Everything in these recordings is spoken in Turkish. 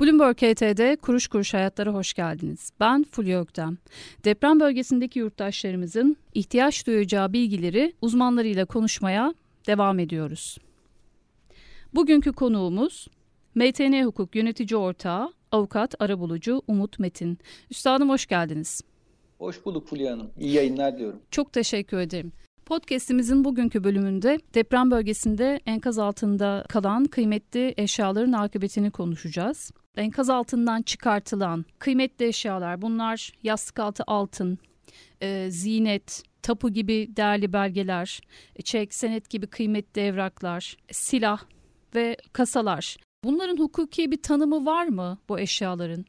Bloomberg HT'de Kuruş Kuruş Hayatlara hoş geldiniz. Ben Fulya Öktem. Deprem bölgesindeki yurttaşlarımızın ihtiyaç duyacağı bilgileri uzmanlarıyla konuşmaya devam ediyoruz. Bugünkü konuğumuz MTN Hukuk Yönetici Ortağı Avukat Arabulucu Umut Metin. Üstadım hoş geldiniz. Hoş bulduk Fulya Hanım. İyi yayınlar diyorum. Çok teşekkür ederim. Podcast'imizin bugünkü bölümünde deprem bölgesinde enkaz altında kalan kıymetli eşyaların akıbetini konuşacağız. Enkaz altından çıkartılan kıymetli eşyalar bunlar yastık altı altın, e, zinet, tapu gibi değerli belgeler, çek, senet gibi kıymetli evraklar, silah ve kasalar. Bunların hukuki bir tanımı var mı bu eşyaların?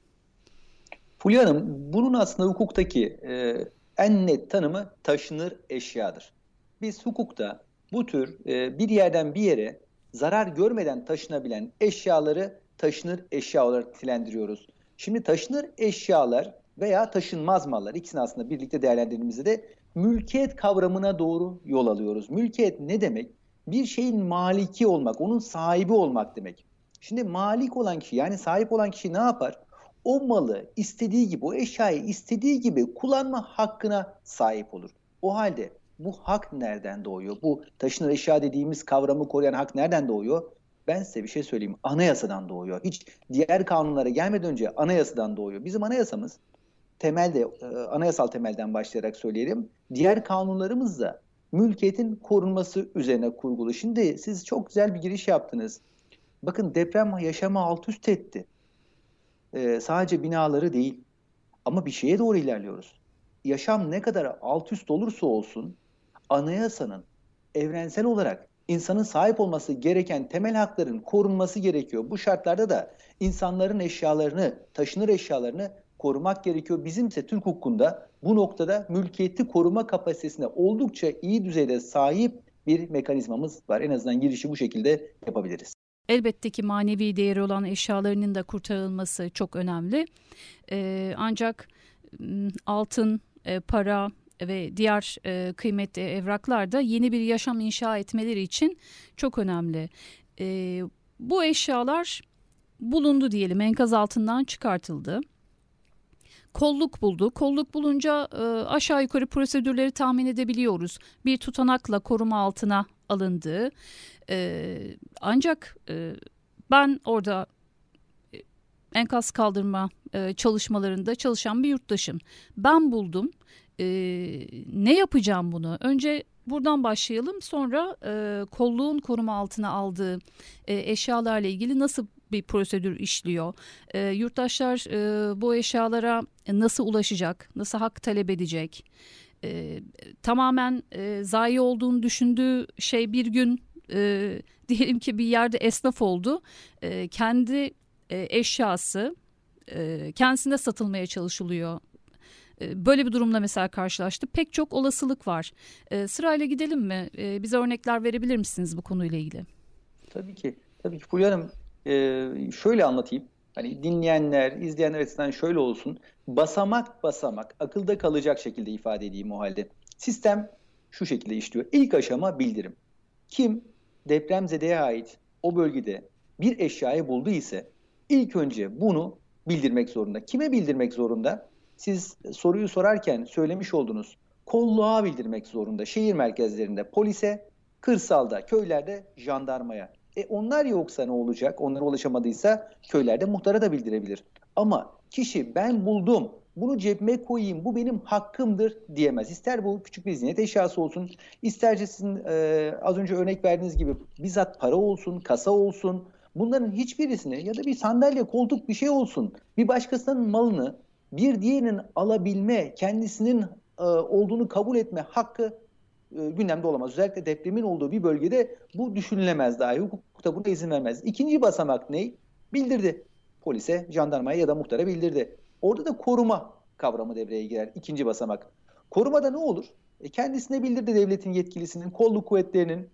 Fulya Hanım, bunun aslında hukuktaki e, en net tanımı taşınır eşyadır. Biz hukukta bu tür e, bir yerden bir yere zarar görmeden taşınabilen eşyaları taşınır eşya olarak nitelendiriyoruz. Şimdi taşınır eşyalar veya taşınmaz mallar ikisini aslında birlikte değerlendirdiğimizde de mülkiyet kavramına doğru yol alıyoruz. Mülkiyet ne demek? Bir şeyin maliki olmak, onun sahibi olmak demek. Şimdi malik olan kişi yani sahip olan kişi ne yapar? O malı istediği gibi, o eşyayı istediği gibi kullanma hakkına sahip olur. O halde bu hak nereden doğuyor? Bu taşınır eşya dediğimiz kavramı koruyan hak nereden doğuyor? Ben size bir şey söyleyeyim. Anayasadan doğuyor. Hiç diğer kanunlara gelmeden önce anayasadan doğuyor. Bizim anayasamız temelde, e, anayasal temelden başlayarak söyleyelim. Diğer kanunlarımız da mülkiyetin korunması üzerine kurgulu. Şimdi siz çok güzel bir giriş yaptınız. Bakın deprem yaşamı alt üst etti. Ee, sadece binaları değil. Ama bir şeye doğru ilerliyoruz. Yaşam ne kadar alt üst olursa olsun anayasanın evrensel olarak insanın sahip olması gereken temel hakların korunması gerekiyor. Bu şartlarda da insanların eşyalarını, taşınır eşyalarını korumak gerekiyor. Bizim ise Türk hukukunda bu noktada mülkiyeti koruma kapasitesine oldukça iyi düzeyde sahip bir mekanizmamız var. En azından girişi bu şekilde yapabiliriz. Elbette ki manevi değeri olan eşyalarının da kurtarılması çok önemli. Ee, ancak altın, e, para, ve diğer e, kıymetli evraklar da yeni bir yaşam inşa etmeleri için çok önemli. E, bu eşyalar bulundu diyelim enkaz altından çıkartıldı. Kolluk buldu. Kolluk bulunca e, aşağı yukarı prosedürleri tahmin edebiliyoruz. Bir tutanakla koruma altına alındı. E, ancak e, ben orada e, enkaz kaldırma e, çalışmalarında çalışan bir yurttaşım. Ben buldum e, ne yapacağım bunu? Önce buradan başlayalım sonra e, kolluğun koruma altına aldığı e, eşyalarla ilgili nasıl bir prosedür işliyor? E, yurttaşlar e, bu eşyalara nasıl ulaşacak? Nasıl hak talep edecek? E, tamamen e, zayi olduğunu düşündüğü şey bir gün e, diyelim ki bir yerde esnaf oldu. E, kendi e, eşyası e, kendisine satılmaya çalışılıyor böyle bir durumla mesela karşılaştı. Pek çok olasılık var. E, sırayla gidelim mi? E, bize örnekler verebilir misiniz bu konuyla ilgili? Tabii ki. Tabii ki Fulya Hanım e, şöyle anlatayım. Hani dinleyenler, izleyenler açısından şöyle olsun. Basamak basamak akılda kalacak şekilde ifade edeyim o halde. Sistem şu şekilde işliyor. İlk aşama bildirim. Kim depremzedeye ait o bölgede bir eşyayı buldu ise ilk önce bunu bildirmek zorunda. Kime bildirmek zorunda? Siz soruyu sorarken söylemiş oldunuz. Kolluğa bildirmek zorunda. Şehir merkezlerinde polise, kırsalda, köylerde jandarmaya. E onlar yoksa ne olacak? Onlara ulaşamadıysa köylerde muhtara da bildirebilir. Ama kişi ben buldum, bunu cebime koyayım, bu benim hakkımdır diyemez. İster bu küçük bir zinet eşyası olsun, isterce sizin e, az önce örnek verdiğiniz gibi bizzat para olsun, kasa olsun. Bunların hiçbirisini ya da bir sandalye, koltuk bir şey olsun, bir başkasının malını bir diğerinin alabilme, kendisinin e, olduğunu kabul etme hakkı e, gündemde olamaz. Özellikle depremin olduğu bir bölgede bu düşünülemez dahi. Hukukta buna izin vermez. İkinci basamak ne? Bildirdi. Polise, jandarmaya ya da muhtara bildirdi. Orada da koruma kavramı devreye girer. İkinci basamak. Korumada ne olur? E kendisine bildirdi devletin yetkilisinin, kolluk kuvvetlerinin.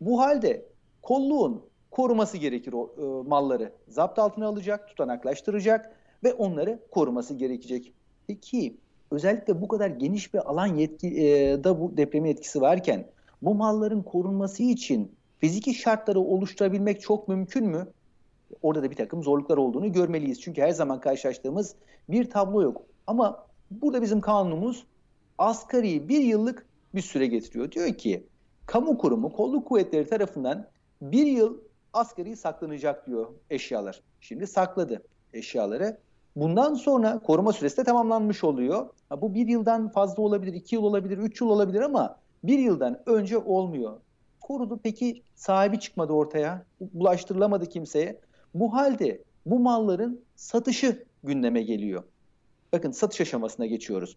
Bu halde kolluğun koruması gerekir o e, malları. Zapt altına alacak, tutanaklaştıracak ve onları koruması gerekecek. Peki özellikle bu kadar geniş bir alan yetki e, da bu depremin etkisi varken bu malların korunması için fiziki şartları oluşturabilmek çok mümkün mü? Orada da bir takım zorluklar olduğunu görmeliyiz. Çünkü her zaman karşılaştığımız bir tablo yok. Ama burada bizim kanunumuz asgari bir yıllık bir süre getiriyor. Diyor ki kamu kurumu kolluk kuvvetleri tarafından bir yıl asgari saklanacak diyor eşyalar. Şimdi sakladı eşyaları. Bundan sonra koruma süresi de tamamlanmış oluyor. Bu bir yıldan fazla olabilir, iki yıl olabilir, üç yıl olabilir ama bir yıldan önce olmuyor. Korudu peki sahibi çıkmadı ortaya, bulaştırılamadı kimseye. Bu halde bu malların satışı gündeme geliyor. Bakın satış aşamasına geçiyoruz.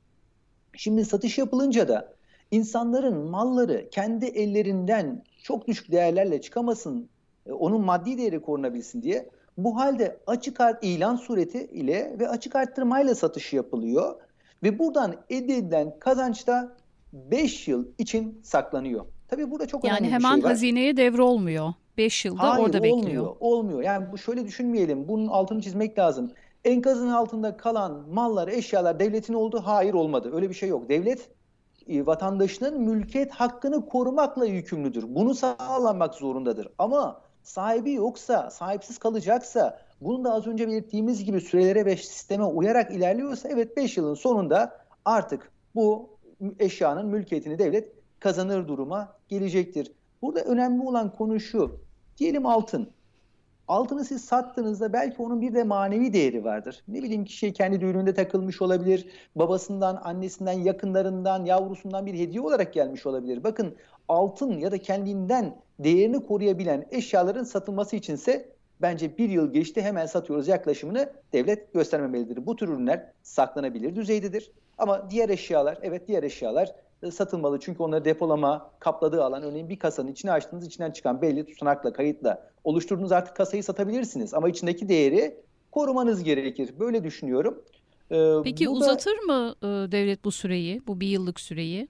Şimdi satış yapılınca da insanların malları kendi ellerinden çok düşük değerlerle çıkamasın, e, onun maddi değeri korunabilsin diye bu halde açık art ilan sureti ile ve açık arttırmayla satış yapılıyor ve buradan elde edilen kazanç da 5 yıl için saklanıyor. Tabii burada çok yani önemli bir şey var. Yani hemen hazineye devrolmuyor. 5 yılda Hayır, orada olmuyor, bekliyor. Olmuyor. Yani bu şöyle düşünmeyelim. Bunun altını çizmek lazım. Enkazın altında kalan mallar, eşyalar devletin oldu. Hayır olmadı. Öyle bir şey yok. Devlet e, vatandaşının mülkiyet hakkını korumakla yükümlüdür. Bunu sağlamak zorundadır. Ama sahibi yoksa, sahipsiz kalacaksa, bunu da az önce belirttiğimiz gibi sürelere ve sisteme uyarak ilerliyorsa evet 5 yılın sonunda artık bu eşyanın mülkiyetini devlet kazanır duruma gelecektir. Burada önemli olan konu şu. Diyelim altın. Altını siz sattığınızda belki onun bir de manevi değeri vardır. Ne bileyim kişi kendi düğününde takılmış olabilir. Babasından, annesinden, yakınlarından, yavrusundan bir hediye olarak gelmiş olabilir. Bakın altın ya da kendinden değerini koruyabilen eşyaların satılması içinse bence bir yıl geçti hemen satıyoruz yaklaşımını devlet göstermemelidir. Bu tür ürünler saklanabilir düzeydedir. Ama diğer eşyalar, evet diğer eşyalar satılmalı. Çünkü onları depolama, kapladığı alan örneğin bir kasanın içine açtığınız içinden çıkan belli tutanakla, kayıtla oluşturduğunuz artık kasayı satabilirsiniz. Ama içindeki değeri korumanız gerekir. Böyle düşünüyorum. Ee, Peki bu uzatır da, mı e, devlet bu süreyi, bu bir yıllık süreyi?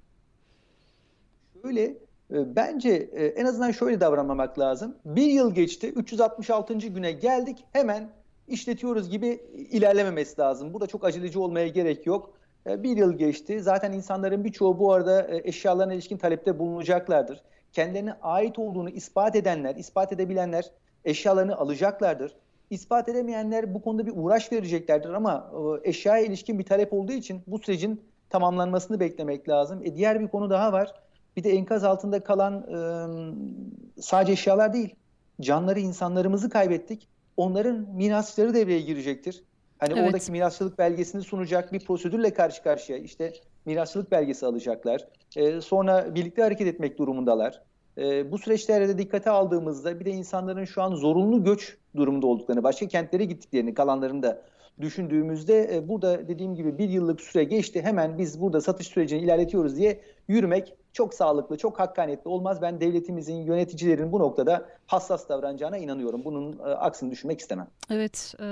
Şöyle e, bence e, en azından şöyle davranmamak lazım. Bir yıl geçti, 366. güne geldik hemen işletiyoruz gibi ilerlememesi lazım. Burada çok aceleci olmaya gerek yok. E, bir yıl geçti. Zaten insanların birçoğu bu arada e, eşyalarına ilişkin talepte bulunacaklardır. Kendilerine ait olduğunu ispat edenler, ispat edebilenler eşyalarını alacaklardır. İspat edemeyenler bu konuda bir uğraş vereceklerdir ama e, eşyaya ilişkin bir talep olduğu için bu sürecin tamamlanmasını beklemek lazım. E diğer bir konu daha var. Bir de enkaz altında kalan e, sadece eşyalar değil, canları, insanlarımızı kaybettik. Onların mirasçıları devreye girecektir. Hani evet. oradaki mirasçılık belgesini sunacak bir prosedürle karşı karşıya. İşte mirasçılık belgesi alacaklar. E, sonra birlikte hareket etmek durumundalar. E, bu süreçlerde de dikkate aldığımızda bir de insanların şu an zorunlu göç durumunda olduklarını, başka kentlere gittiklerini, kalanların da düşündüğümüzde e, burada dediğim gibi bir yıllık süre geçti. Hemen biz burada satış sürecini ilerletiyoruz diye yürümek çok sağlıklı, çok hakkaniyetli olmaz. Ben devletimizin, yöneticilerin bu noktada hassas davranacağına inanıyorum. Bunun e, aksini düşünmek istemem. Evet, e,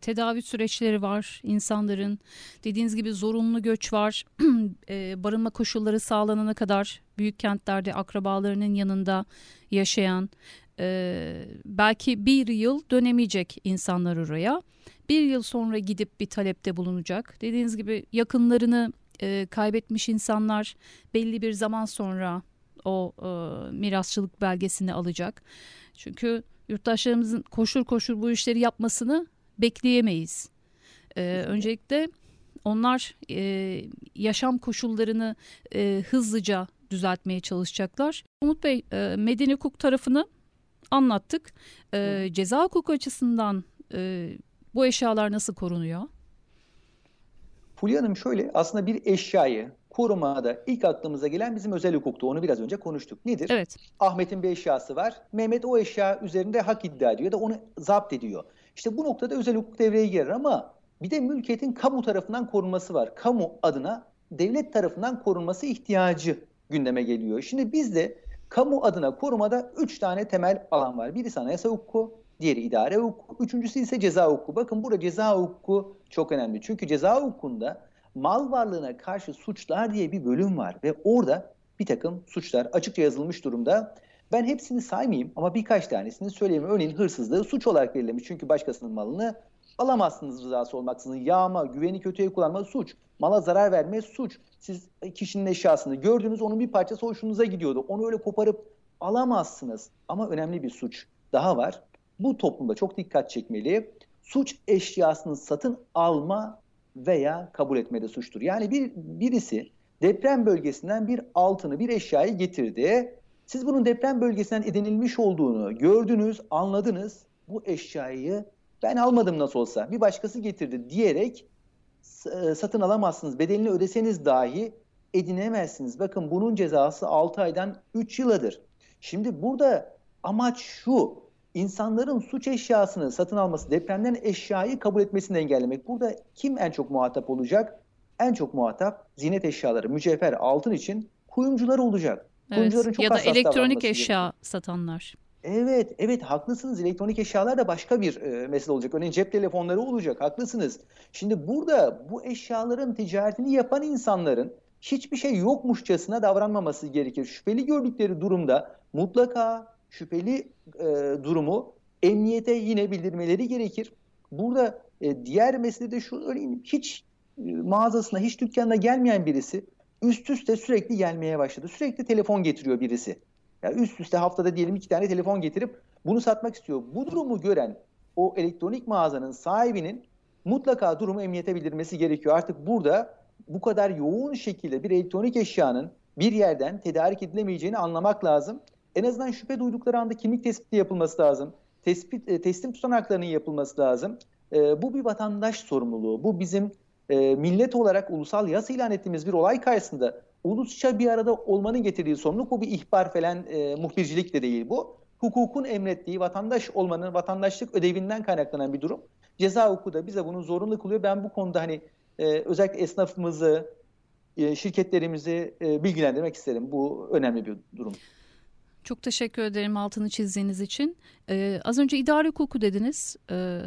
tedavi süreçleri var insanların. Dediğiniz gibi zorunlu göç var. e, barınma koşulları sağlanana kadar büyük kentlerde akrabalarının yanında yaşayan, e, belki bir yıl dönemeyecek insanlar oraya. Bir yıl sonra gidip bir talepte bulunacak. Dediğiniz gibi yakınlarını e, kaybetmiş insanlar belli bir zaman sonra o e, mirasçılık belgesini alacak. Çünkü yurttaşlarımızın koşur koşur bu işleri yapmasını bekleyemeyiz. E, öncelikle onlar e, yaşam koşullarını e, hızlıca düzeltmeye çalışacaklar. Umut Bey, e, medeni hukuk tarafını anlattık. E, ceza hukuku açısından e, bu eşyalar nasıl korunuyor? Fulya Hanım şöyle aslında bir eşyayı korumada ilk aklımıza gelen bizim özel hukuktu. Onu biraz önce konuştuk. Nedir? Evet. Ahmet'in bir eşyası var. Mehmet o eşya üzerinde hak iddia ediyor da onu zapt ediyor. İşte bu noktada özel hukuk devreye girer ama bir de mülkiyetin kamu tarafından korunması var. Kamu adına devlet tarafından korunması ihtiyacı gündeme geliyor. Şimdi bizde kamu adına korumada üç tane temel alan var. Birisi anayasa hukuku, Diğeri idare hukuku. Üçüncüsü ise ceza hukuku. Bakın burada ceza hukuku çok önemli. Çünkü ceza hukukunda mal varlığına karşı suçlar diye bir bölüm var. Ve orada bir takım suçlar açıkça yazılmış durumda. Ben hepsini saymayayım ama birkaç tanesini söyleyeyim. Örneğin hırsızlığı suç olarak belirlemiş. Çünkü başkasının malını alamazsınız rızası olmaksızın. Yağma, güveni kötüye kullanma suç. Mala zarar verme suç. Siz kişinin eşyasını gördünüz onun bir parçası hoşunuza gidiyordu. Onu öyle koparıp alamazsınız. Ama önemli bir suç daha var. Bu toplumda çok dikkat çekmeli. Suç eşyasını satın alma veya kabul etmede suçtur. Yani bir birisi deprem bölgesinden bir altını, bir eşyayı getirdi. Siz bunun deprem bölgesinden edinilmiş olduğunu gördünüz, anladınız. Bu eşyayı ben almadım nasıl olsa bir başkası getirdi diyerek e, satın alamazsınız. Bedelini ödeseniz dahi edinemezsiniz. Bakın bunun cezası 6 aydan 3 yıladır. Şimdi burada amaç şu. İnsanların suç eşyasını satın alması, depremden eşyayı kabul etmesini engellemek. Burada kim en çok muhatap olacak? En çok muhatap zinet eşyaları, mücevher, altın için kuyumcular olacak. Evet. Çok ya da elektronik eşya gerekiyor. satanlar. Evet, evet haklısınız. Elektronik eşyalar da başka bir e, mesele olacak. Örneğin cep telefonları olacak. Haklısınız. Şimdi burada bu eşyaların ticaretini yapan insanların hiçbir şey yokmuşçasına davranmaması gerekir. Şüpheli gördükleri durumda mutlaka şüpheli e, durumu emniyete yine bildirmeleri gerekir. Burada e, diğer mesele de şu örneğin hiç e, mağazasına, hiç dükkanına gelmeyen birisi üst üste sürekli gelmeye başladı. Sürekli telefon getiriyor birisi. Yani üst üste haftada diyelim iki tane telefon getirip bunu satmak istiyor. Bu durumu gören o elektronik mağazanın sahibinin mutlaka durumu emniyete bildirmesi gerekiyor. Artık burada bu kadar yoğun şekilde bir elektronik eşyanın bir yerden tedarik edilemeyeceğini anlamak lazım. En azından şüphe duydukları anda kimlik tespiti yapılması lazım. Tespit, e, teslim tutanaklarının yapılması lazım. E, bu bir vatandaş sorumluluğu. Bu bizim e, millet olarak ulusal yas ilan ettiğimiz bir olay karşısında ulusça bir arada olmanın getirdiği sorumluluk. Bu bir ihbar falan e, muhbircilik de değil bu. Hukukun emrettiği vatandaş olmanın vatandaşlık ödevinden kaynaklanan bir durum. Ceza hukuku da bize bunu zorunlu kılıyor. Ben bu konuda hani e, özellikle esnafımızı, e, şirketlerimizi e, bilgilendirmek isterim. Bu önemli bir durum. Çok teşekkür ederim altını çizdiğiniz için. Ee, az önce idare hukuku dediniz. Ee,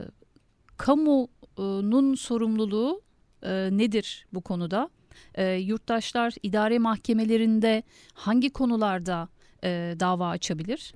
kamunun sorumluluğu e, nedir bu konuda? Ee, yurttaşlar idare mahkemelerinde hangi konularda e, dava açabilir?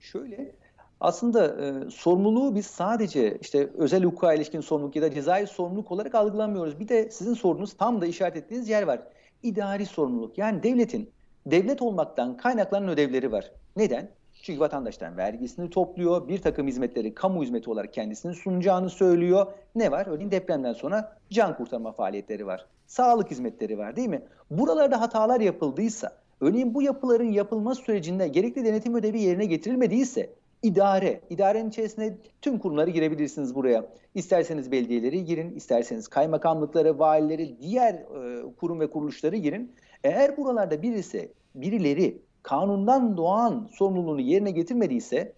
Şöyle, aslında e, sorumluluğu biz sadece işte özel hukuka ilişkin sorumluluk ya da cezai sorumluluk olarak algılamıyoruz. Bir de sizin sorunuz tam da işaret ettiğiniz yer var. İdari sorumluluk. Yani devletin devlet olmaktan kaynaklanan ödevleri var. Neden? Çünkü vatandaştan vergisini topluyor, bir takım hizmetleri kamu hizmeti olarak kendisini sunacağını söylüyor. Ne var? Örneğin depremden sonra can kurtarma faaliyetleri var. Sağlık hizmetleri var değil mi? Buralarda hatalar yapıldıysa, örneğin bu yapıların yapılma sürecinde gerekli denetim ödevi yerine getirilmediyse idare, idarenin içerisinde tüm kurumları girebilirsiniz buraya. İsterseniz belediyeleri girin, isterseniz kaymakamlıkları, valileri, diğer e, kurum ve kuruluşları girin. Eğer buralarda birisi, birileri kanundan doğan sorumluluğunu yerine getirmediyse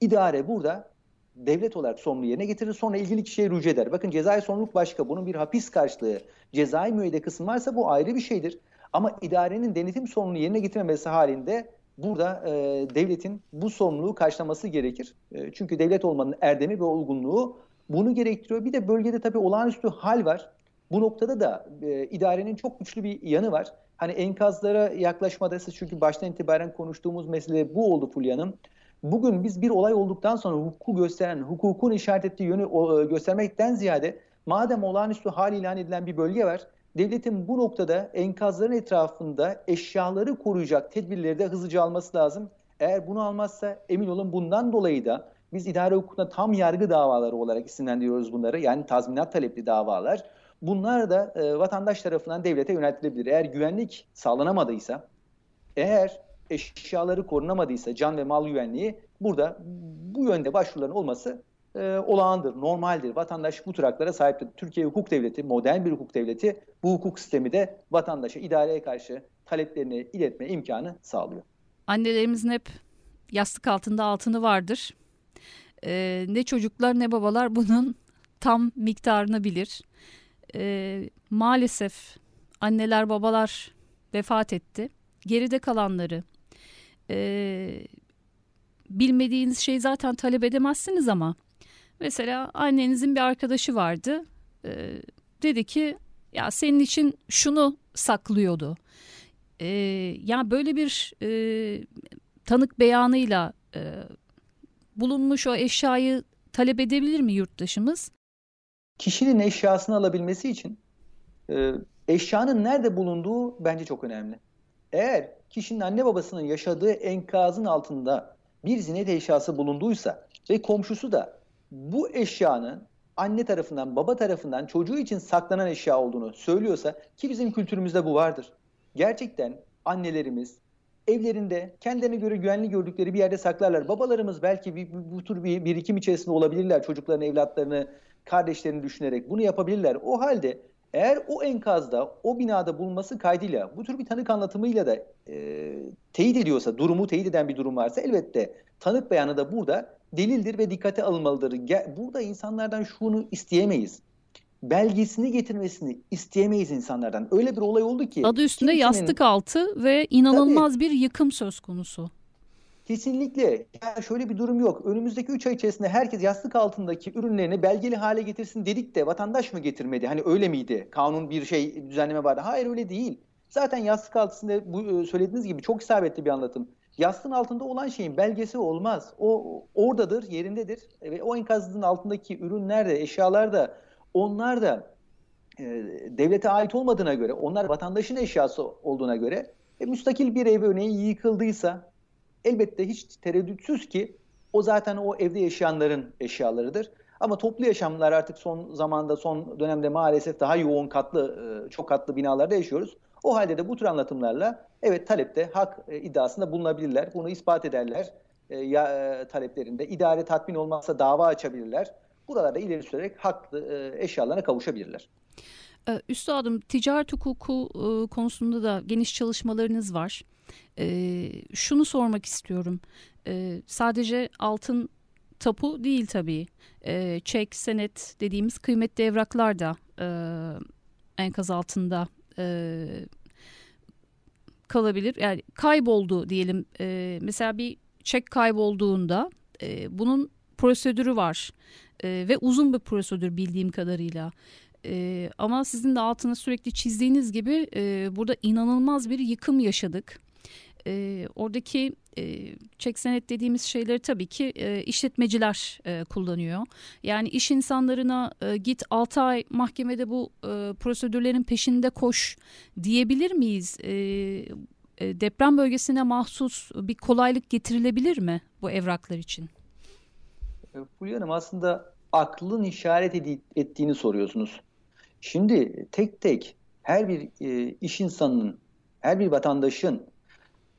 idare burada devlet olarak sorumluluğu yerine getirir sonra ilgili kişiye rücu eder. Bakın cezai sorumluluk başka. Bunun bir hapis karşılığı, cezai müeyyide kısım varsa bu ayrı bir şeydir. Ama idarenin denetim sorumluluğunu yerine getirmemesi halinde burada e, devletin bu sorumluluğu karşılaması gerekir. E, çünkü devlet olmanın erdemi ve olgunluğu bunu gerektiriyor. Bir de bölgede tabii olağanüstü hal var. Bu noktada da e, idarenin çok güçlü bir yanı var. Hani enkazlara yaklaşmada çünkü baştan itibaren konuştuğumuz mesele bu oldu Fulya'nın. Bugün biz bir olay olduktan sonra hukuku gösteren, hukukun işaret ettiği yönü e, göstermekten ziyade madem olağanüstü hal ilan edilen bir bölge var, devletin bu noktada enkazların etrafında eşyaları koruyacak tedbirleri de hızlıca alması lazım. Eğer bunu almazsa emin olun bundan dolayı da biz idare hukukunda tam yargı davaları olarak isimlendiriyoruz bunları. Yani tazminat talepli davalar. Bunlar da e, vatandaş tarafından devlete yöneltilebilir. Eğer güvenlik sağlanamadıysa, eğer eşyaları korunamadıysa can ve mal güvenliği burada bu yönde başvuruların olması e, olağandır, normaldir. Vatandaş bu tür haklara sahiptir. Türkiye hukuk devleti, modern bir hukuk devleti. Bu hukuk sistemi de vatandaşa idareye karşı taleplerini iletme imkanı sağlıyor. Annelerimizin hep yastık altında altını vardır. Ee, ne çocuklar ne babalar bunun tam miktarını bilir e, maalesef anneler babalar vefat etti. Geride kalanları e, bilmediğiniz şeyi zaten talep edemezsiniz ama mesela annenizin bir arkadaşı vardı. E, dedi ki ya senin için şunu saklıyordu. E, ya böyle bir e, tanık beyanıyla e, bulunmuş o eşyayı talep edebilir mi yurttaşımız? kişinin eşyasını alabilmesi için e, eşyanın nerede bulunduğu bence çok önemli. Eğer kişinin anne babasının yaşadığı enkazın altında bir zinet eşyası bulunduysa ve komşusu da bu eşyanın anne tarafından, baba tarafından çocuğu için saklanan eşya olduğunu söylüyorsa ki bizim kültürümüzde bu vardır. Gerçekten annelerimiz evlerinde kendilerine göre güvenli gördükleri bir yerde saklarlar. Babalarımız belki bir, bu, tür bir birikim içerisinde olabilirler. Çocuklarını, evlatlarını, kardeşlerini düşünerek bunu yapabilirler. O halde eğer o enkazda, o binada bulunması kaydıyla, bu tür bir tanık anlatımıyla da e, teyit ediyorsa, durumu teyit eden bir durum varsa elbette tanık beyanı da burada delildir ve dikkate alınmalıdır. Burada insanlardan şunu isteyemeyiz. Belgesini getirmesini isteyemeyiz insanlardan. Öyle bir olay oldu ki. Adı üstünde kimsenin... yastık altı ve inanılmaz Tabii. bir yıkım söz konusu. Kesinlikle. Yani şöyle bir durum yok. Önümüzdeki 3 ay içerisinde herkes yastık altındaki ürünlerini belgeli hale getirsin dedik de vatandaş mı getirmedi? Hani öyle miydi? Kanun bir şey düzenleme vardı. Hayır öyle değil. Zaten yastık altında bu e, söylediğiniz gibi çok isabetli bir anlatım. Yastığın altında olan şeyin belgesi olmaz. O oradadır, yerindedir. Ve o enkazın altındaki ürünler de, eşyalar da, onlar da e, devlete ait olmadığına göre, onlar vatandaşın eşyası olduğuna göre e, müstakil bir ev örneğin yıkıldıysa elbette hiç tereddütsüz ki o zaten o evde yaşayanların eşyalarıdır. Ama toplu yaşamlar artık son zamanda, son dönemde maalesef daha yoğun katlı, e, çok katlı binalarda yaşıyoruz. O halde de bu tür anlatımlarla evet talepte hak e, iddiasında bulunabilirler. Bunu ispat ederler e, ya, e, taleplerinde. İdare tatmin olmazsa dava açabilirler. Buralarda ileri sürerek haklı e, eşyalarına kavuşabilirler. E, üstadım ticaret hukuku e, konusunda da geniş çalışmalarınız var. E, şunu sormak istiyorum. E, sadece altın tapu değil tabii. E, çek, senet dediğimiz kıymetli evraklar da e, enkaz altında e, kalabilir. Yani kayboldu diyelim. E, mesela bir çek kaybolduğunda e, bunun prosedürü var e, ve uzun bir prosedür bildiğim kadarıyla. E, ama sizin de altını sürekli çizdiğiniz gibi e, burada inanılmaz bir yıkım yaşadık. E, oradaki e, çek senet dediğimiz şeyleri tabii ki e, işletmeciler e, kullanıyor. Yani iş insanlarına e, git 6 ay mahkemede bu e, prosedürlerin peşinde koş diyebilir miyiz? E, e, deprem bölgesine mahsus bir kolaylık getirilebilir mi bu evraklar için? E, Fulya Hanım aslında aklın işaret ettiğini soruyorsunuz. Şimdi tek tek her bir e, iş insanının, her bir vatandaşın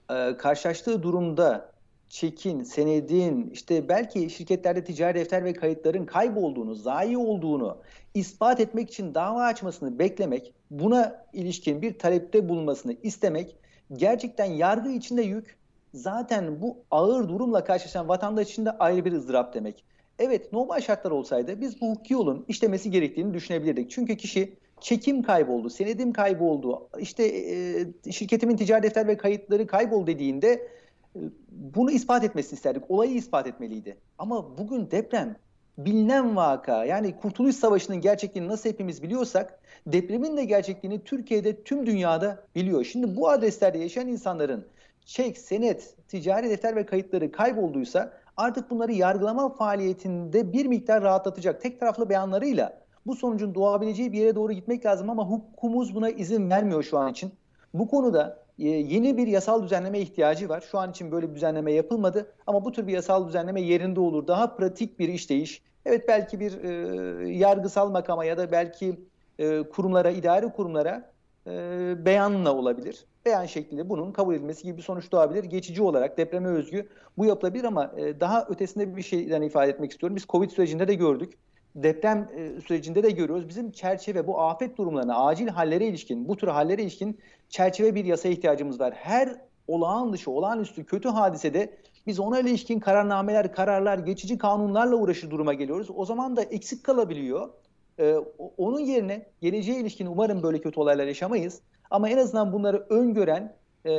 e, karşılaştığı durumda çekin, senedin, işte belki şirketlerde ticari defter ve kayıtların kaybolduğunu, zayi olduğunu ispat etmek için dava açmasını beklemek, buna ilişkin bir talepte bulunmasını istemek gerçekten yargı içinde yük, zaten bu ağır durumla karşılaşan vatandaş için de ayrı bir ızdırap demek. Evet normal şartlar olsaydı biz bu hukuki yolun işlemesi gerektiğini düşünebilirdik. Çünkü kişi çekim kayboldu, senedim kayboldu, işte e, şirketimin ticari defter ve kayıtları kaybol dediğinde e, bunu ispat etmesini isterdik. Olayı ispat etmeliydi. Ama bugün deprem bilinen vaka yani Kurtuluş Savaşı'nın gerçekliğini nasıl hepimiz biliyorsak depremin de gerçekliğini Türkiye'de tüm dünyada biliyor. Şimdi bu adreslerde yaşayan insanların çek, senet, ticari defter ve kayıtları kaybolduysa artık bunları yargılama faaliyetinde bir miktar rahatlatacak tek taraflı beyanlarıyla bu sonucun doğabileceği bir yere doğru gitmek lazım ama hukukumuz buna izin vermiyor şu an için. Bu konuda e, yeni bir yasal düzenleme ihtiyacı var. Şu an için böyle bir düzenleme yapılmadı ama bu tür bir yasal düzenleme yerinde olur. Daha pratik bir işleyiş. Evet belki bir e, yargısal makama ya da belki e, kurumlara, idari kurumlara e, beyanla olabilir. Beyan şeklinde bunun kabul edilmesi gibi bir sonuç doğabilir. Geçici olarak depreme özgü bu yapılabilir ama e, daha ötesinde bir şeyden ifade etmek istiyorum. Biz Covid sürecinde de gördük deprem e, sürecinde de görüyoruz. Bizim çerçeve bu afet durumlarına, acil hallere ilişkin, bu tür hallere ilişkin çerçeve bir yasa ihtiyacımız var. Her olağan dışı, olağanüstü kötü hadisede biz ona ilişkin kararnameler, kararlar, geçici kanunlarla uğraşır duruma geliyoruz. O zaman da eksik kalabiliyor. Ee, onun yerine geleceğe ilişkin umarım böyle kötü olaylar yaşamayız. Ama en azından bunları öngören e,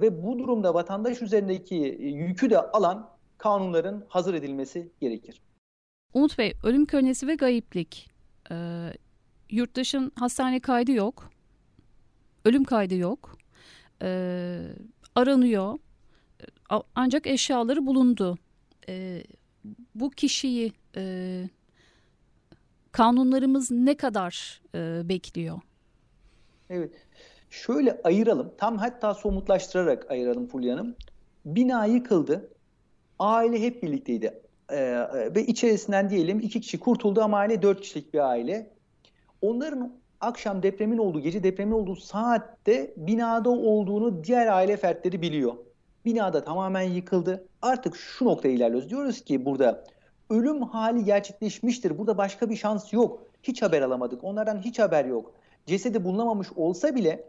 ve bu durumda vatandaş üzerindeki yükü de alan kanunların hazır edilmesi gerekir. Umut Bey, ölüm kölnesi ve gayiplik. Ee, yurttaşın hastane kaydı yok. Ölüm kaydı yok. Ee, aranıyor. Ancak eşyaları bulundu. Ee, bu kişiyi e, kanunlarımız ne kadar e, bekliyor? Evet. Şöyle ayıralım. Tam hatta somutlaştırarak ayıralım Fulya Hanım. Bina yıkıldı. Aile hep birlikteydi. Ee, ve içerisinden diyelim iki kişi kurtuldu ama aile dört kişilik bir aile. Onların akşam depremin olduğu, gece depremin olduğu saatte binada olduğunu diğer aile fertleri biliyor. Binada tamamen yıkıldı. Artık şu noktaya ilerliyoruz. Diyoruz ki burada ölüm hali gerçekleşmiştir. Burada başka bir şans yok. Hiç haber alamadık. Onlardan hiç haber yok. Cesedi bulunamamış olsa bile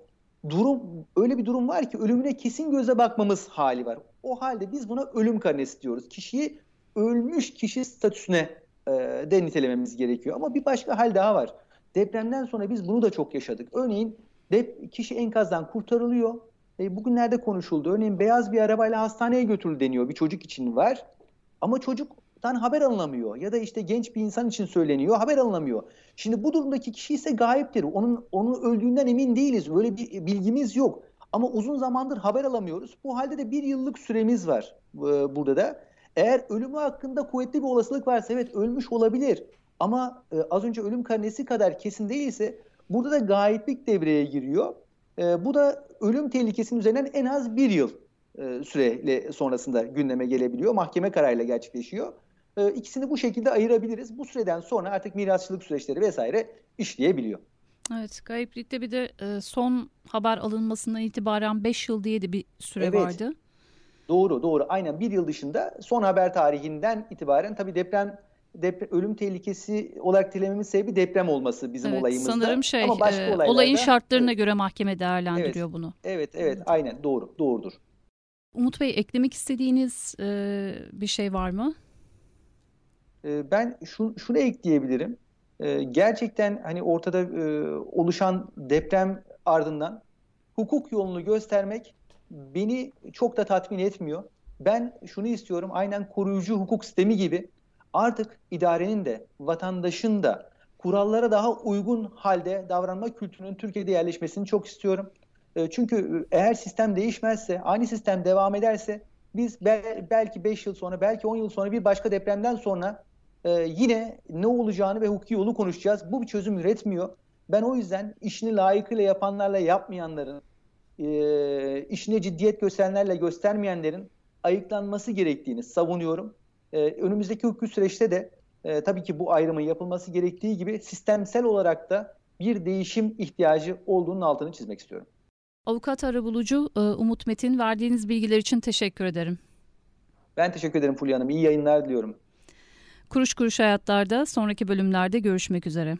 durum öyle bir durum var ki ölümüne kesin göze bakmamız hali var. O halde biz buna ölüm karnesi diyoruz. Kişiyi ölmüş kişi statüsüne e, de nitelememiz gerekiyor. Ama bir başka hal daha var. Depremden sonra biz bunu da çok yaşadık. Örneğin dep kişi enkazdan kurtarılıyor. E, bugünlerde konuşuldu. Örneğin beyaz bir arabayla hastaneye götürüldü deniyor. Bir çocuk için var. Ama çocuktan haber alınamıyor. Ya da işte genç bir insan için söyleniyor. Haber alınamıyor. Şimdi bu durumdaki kişi ise gayiptir. Onun, onun öldüğünden emin değiliz. Böyle bir bilgimiz yok. Ama uzun zamandır haber alamıyoruz. Bu halde de bir yıllık süremiz var e, burada da. Eğer ölümü hakkında kuvvetli bir olasılık varsa evet ölmüş olabilir. Ama e, az önce ölüm karnesi kadar kesin değilse burada da gayiplik devreye giriyor. E, bu da ölüm tehlikesinin üzerinden en az bir yıl e, süreyle sonrasında gündeme gelebiliyor. Mahkeme kararıyla gerçekleşiyor. E, ikisini bu şekilde ayırabiliriz. Bu süreden sonra artık mirasçılık süreçleri vesaire işleyebiliyor. Evet, gayiplikte bir de e, son haber alınmasından itibaren 5 yıl diye de bir süre evet. vardı. Doğru, doğru. Aynen bir yıl dışında son haber tarihinden itibaren tabii deprem deprem, ölüm tehlikesi olarak dilememiz sebebi deprem olması bizim evet, olayımızda. Sanırım şey Ama başka e, olayın şartlarına evet. göre mahkeme değerlendiriyor evet, bunu. Evet evet aynen doğru doğrudur. Umut Bey eklemek istediğiniz e, bir şey var mı? E, ben şu, şunu ekleyebilirim. E, gerçekten hani ortada e, oluşan deprem ardından hukuk yolunu göstermek beni çok da tatmin etmiyor. Ben şunu istiyorum aynen koruyucu hukuk sistemi gibi artık idarenin de vatandaşın da kurallara daha uygun halde davranma kültürünün Türkiye'de yerleşmesini çok istiyorum. E, çünkü eğer sistem değişmezse, aynı sistem devam ederse biz belki 5 yıl sonra, belki 10 yıl sonra bir başka depremden sonra e, yine ne olacağını ve hukuki yolu konuşacağız. Bu bir çözüm üretmiyor. Ben o yüzden işini layıkıyla yapanlarla yapmayanların, e, işine ciddiyet gösterenlerle göstermeyenlerin ayıklanması gerektiğini savunuyorum. E, önümüzdeki hukuki süreçte de e, tabii ki bu ayrımın yapılması gerektiği gibi sistemsel olarak da bir değişim ihtiyacı olduğunun altını çizmek istiyorum. Avukat arabulucu e, Umut Metin verdiğiniz bilgiler için teşekkür ederim. Ben teşekkür ederim Fulya Hanım. İyi yayınlar diliyorum. Kuruş Kuruş Hayatlar'da sonraki bölümlerde görüşmek üzere.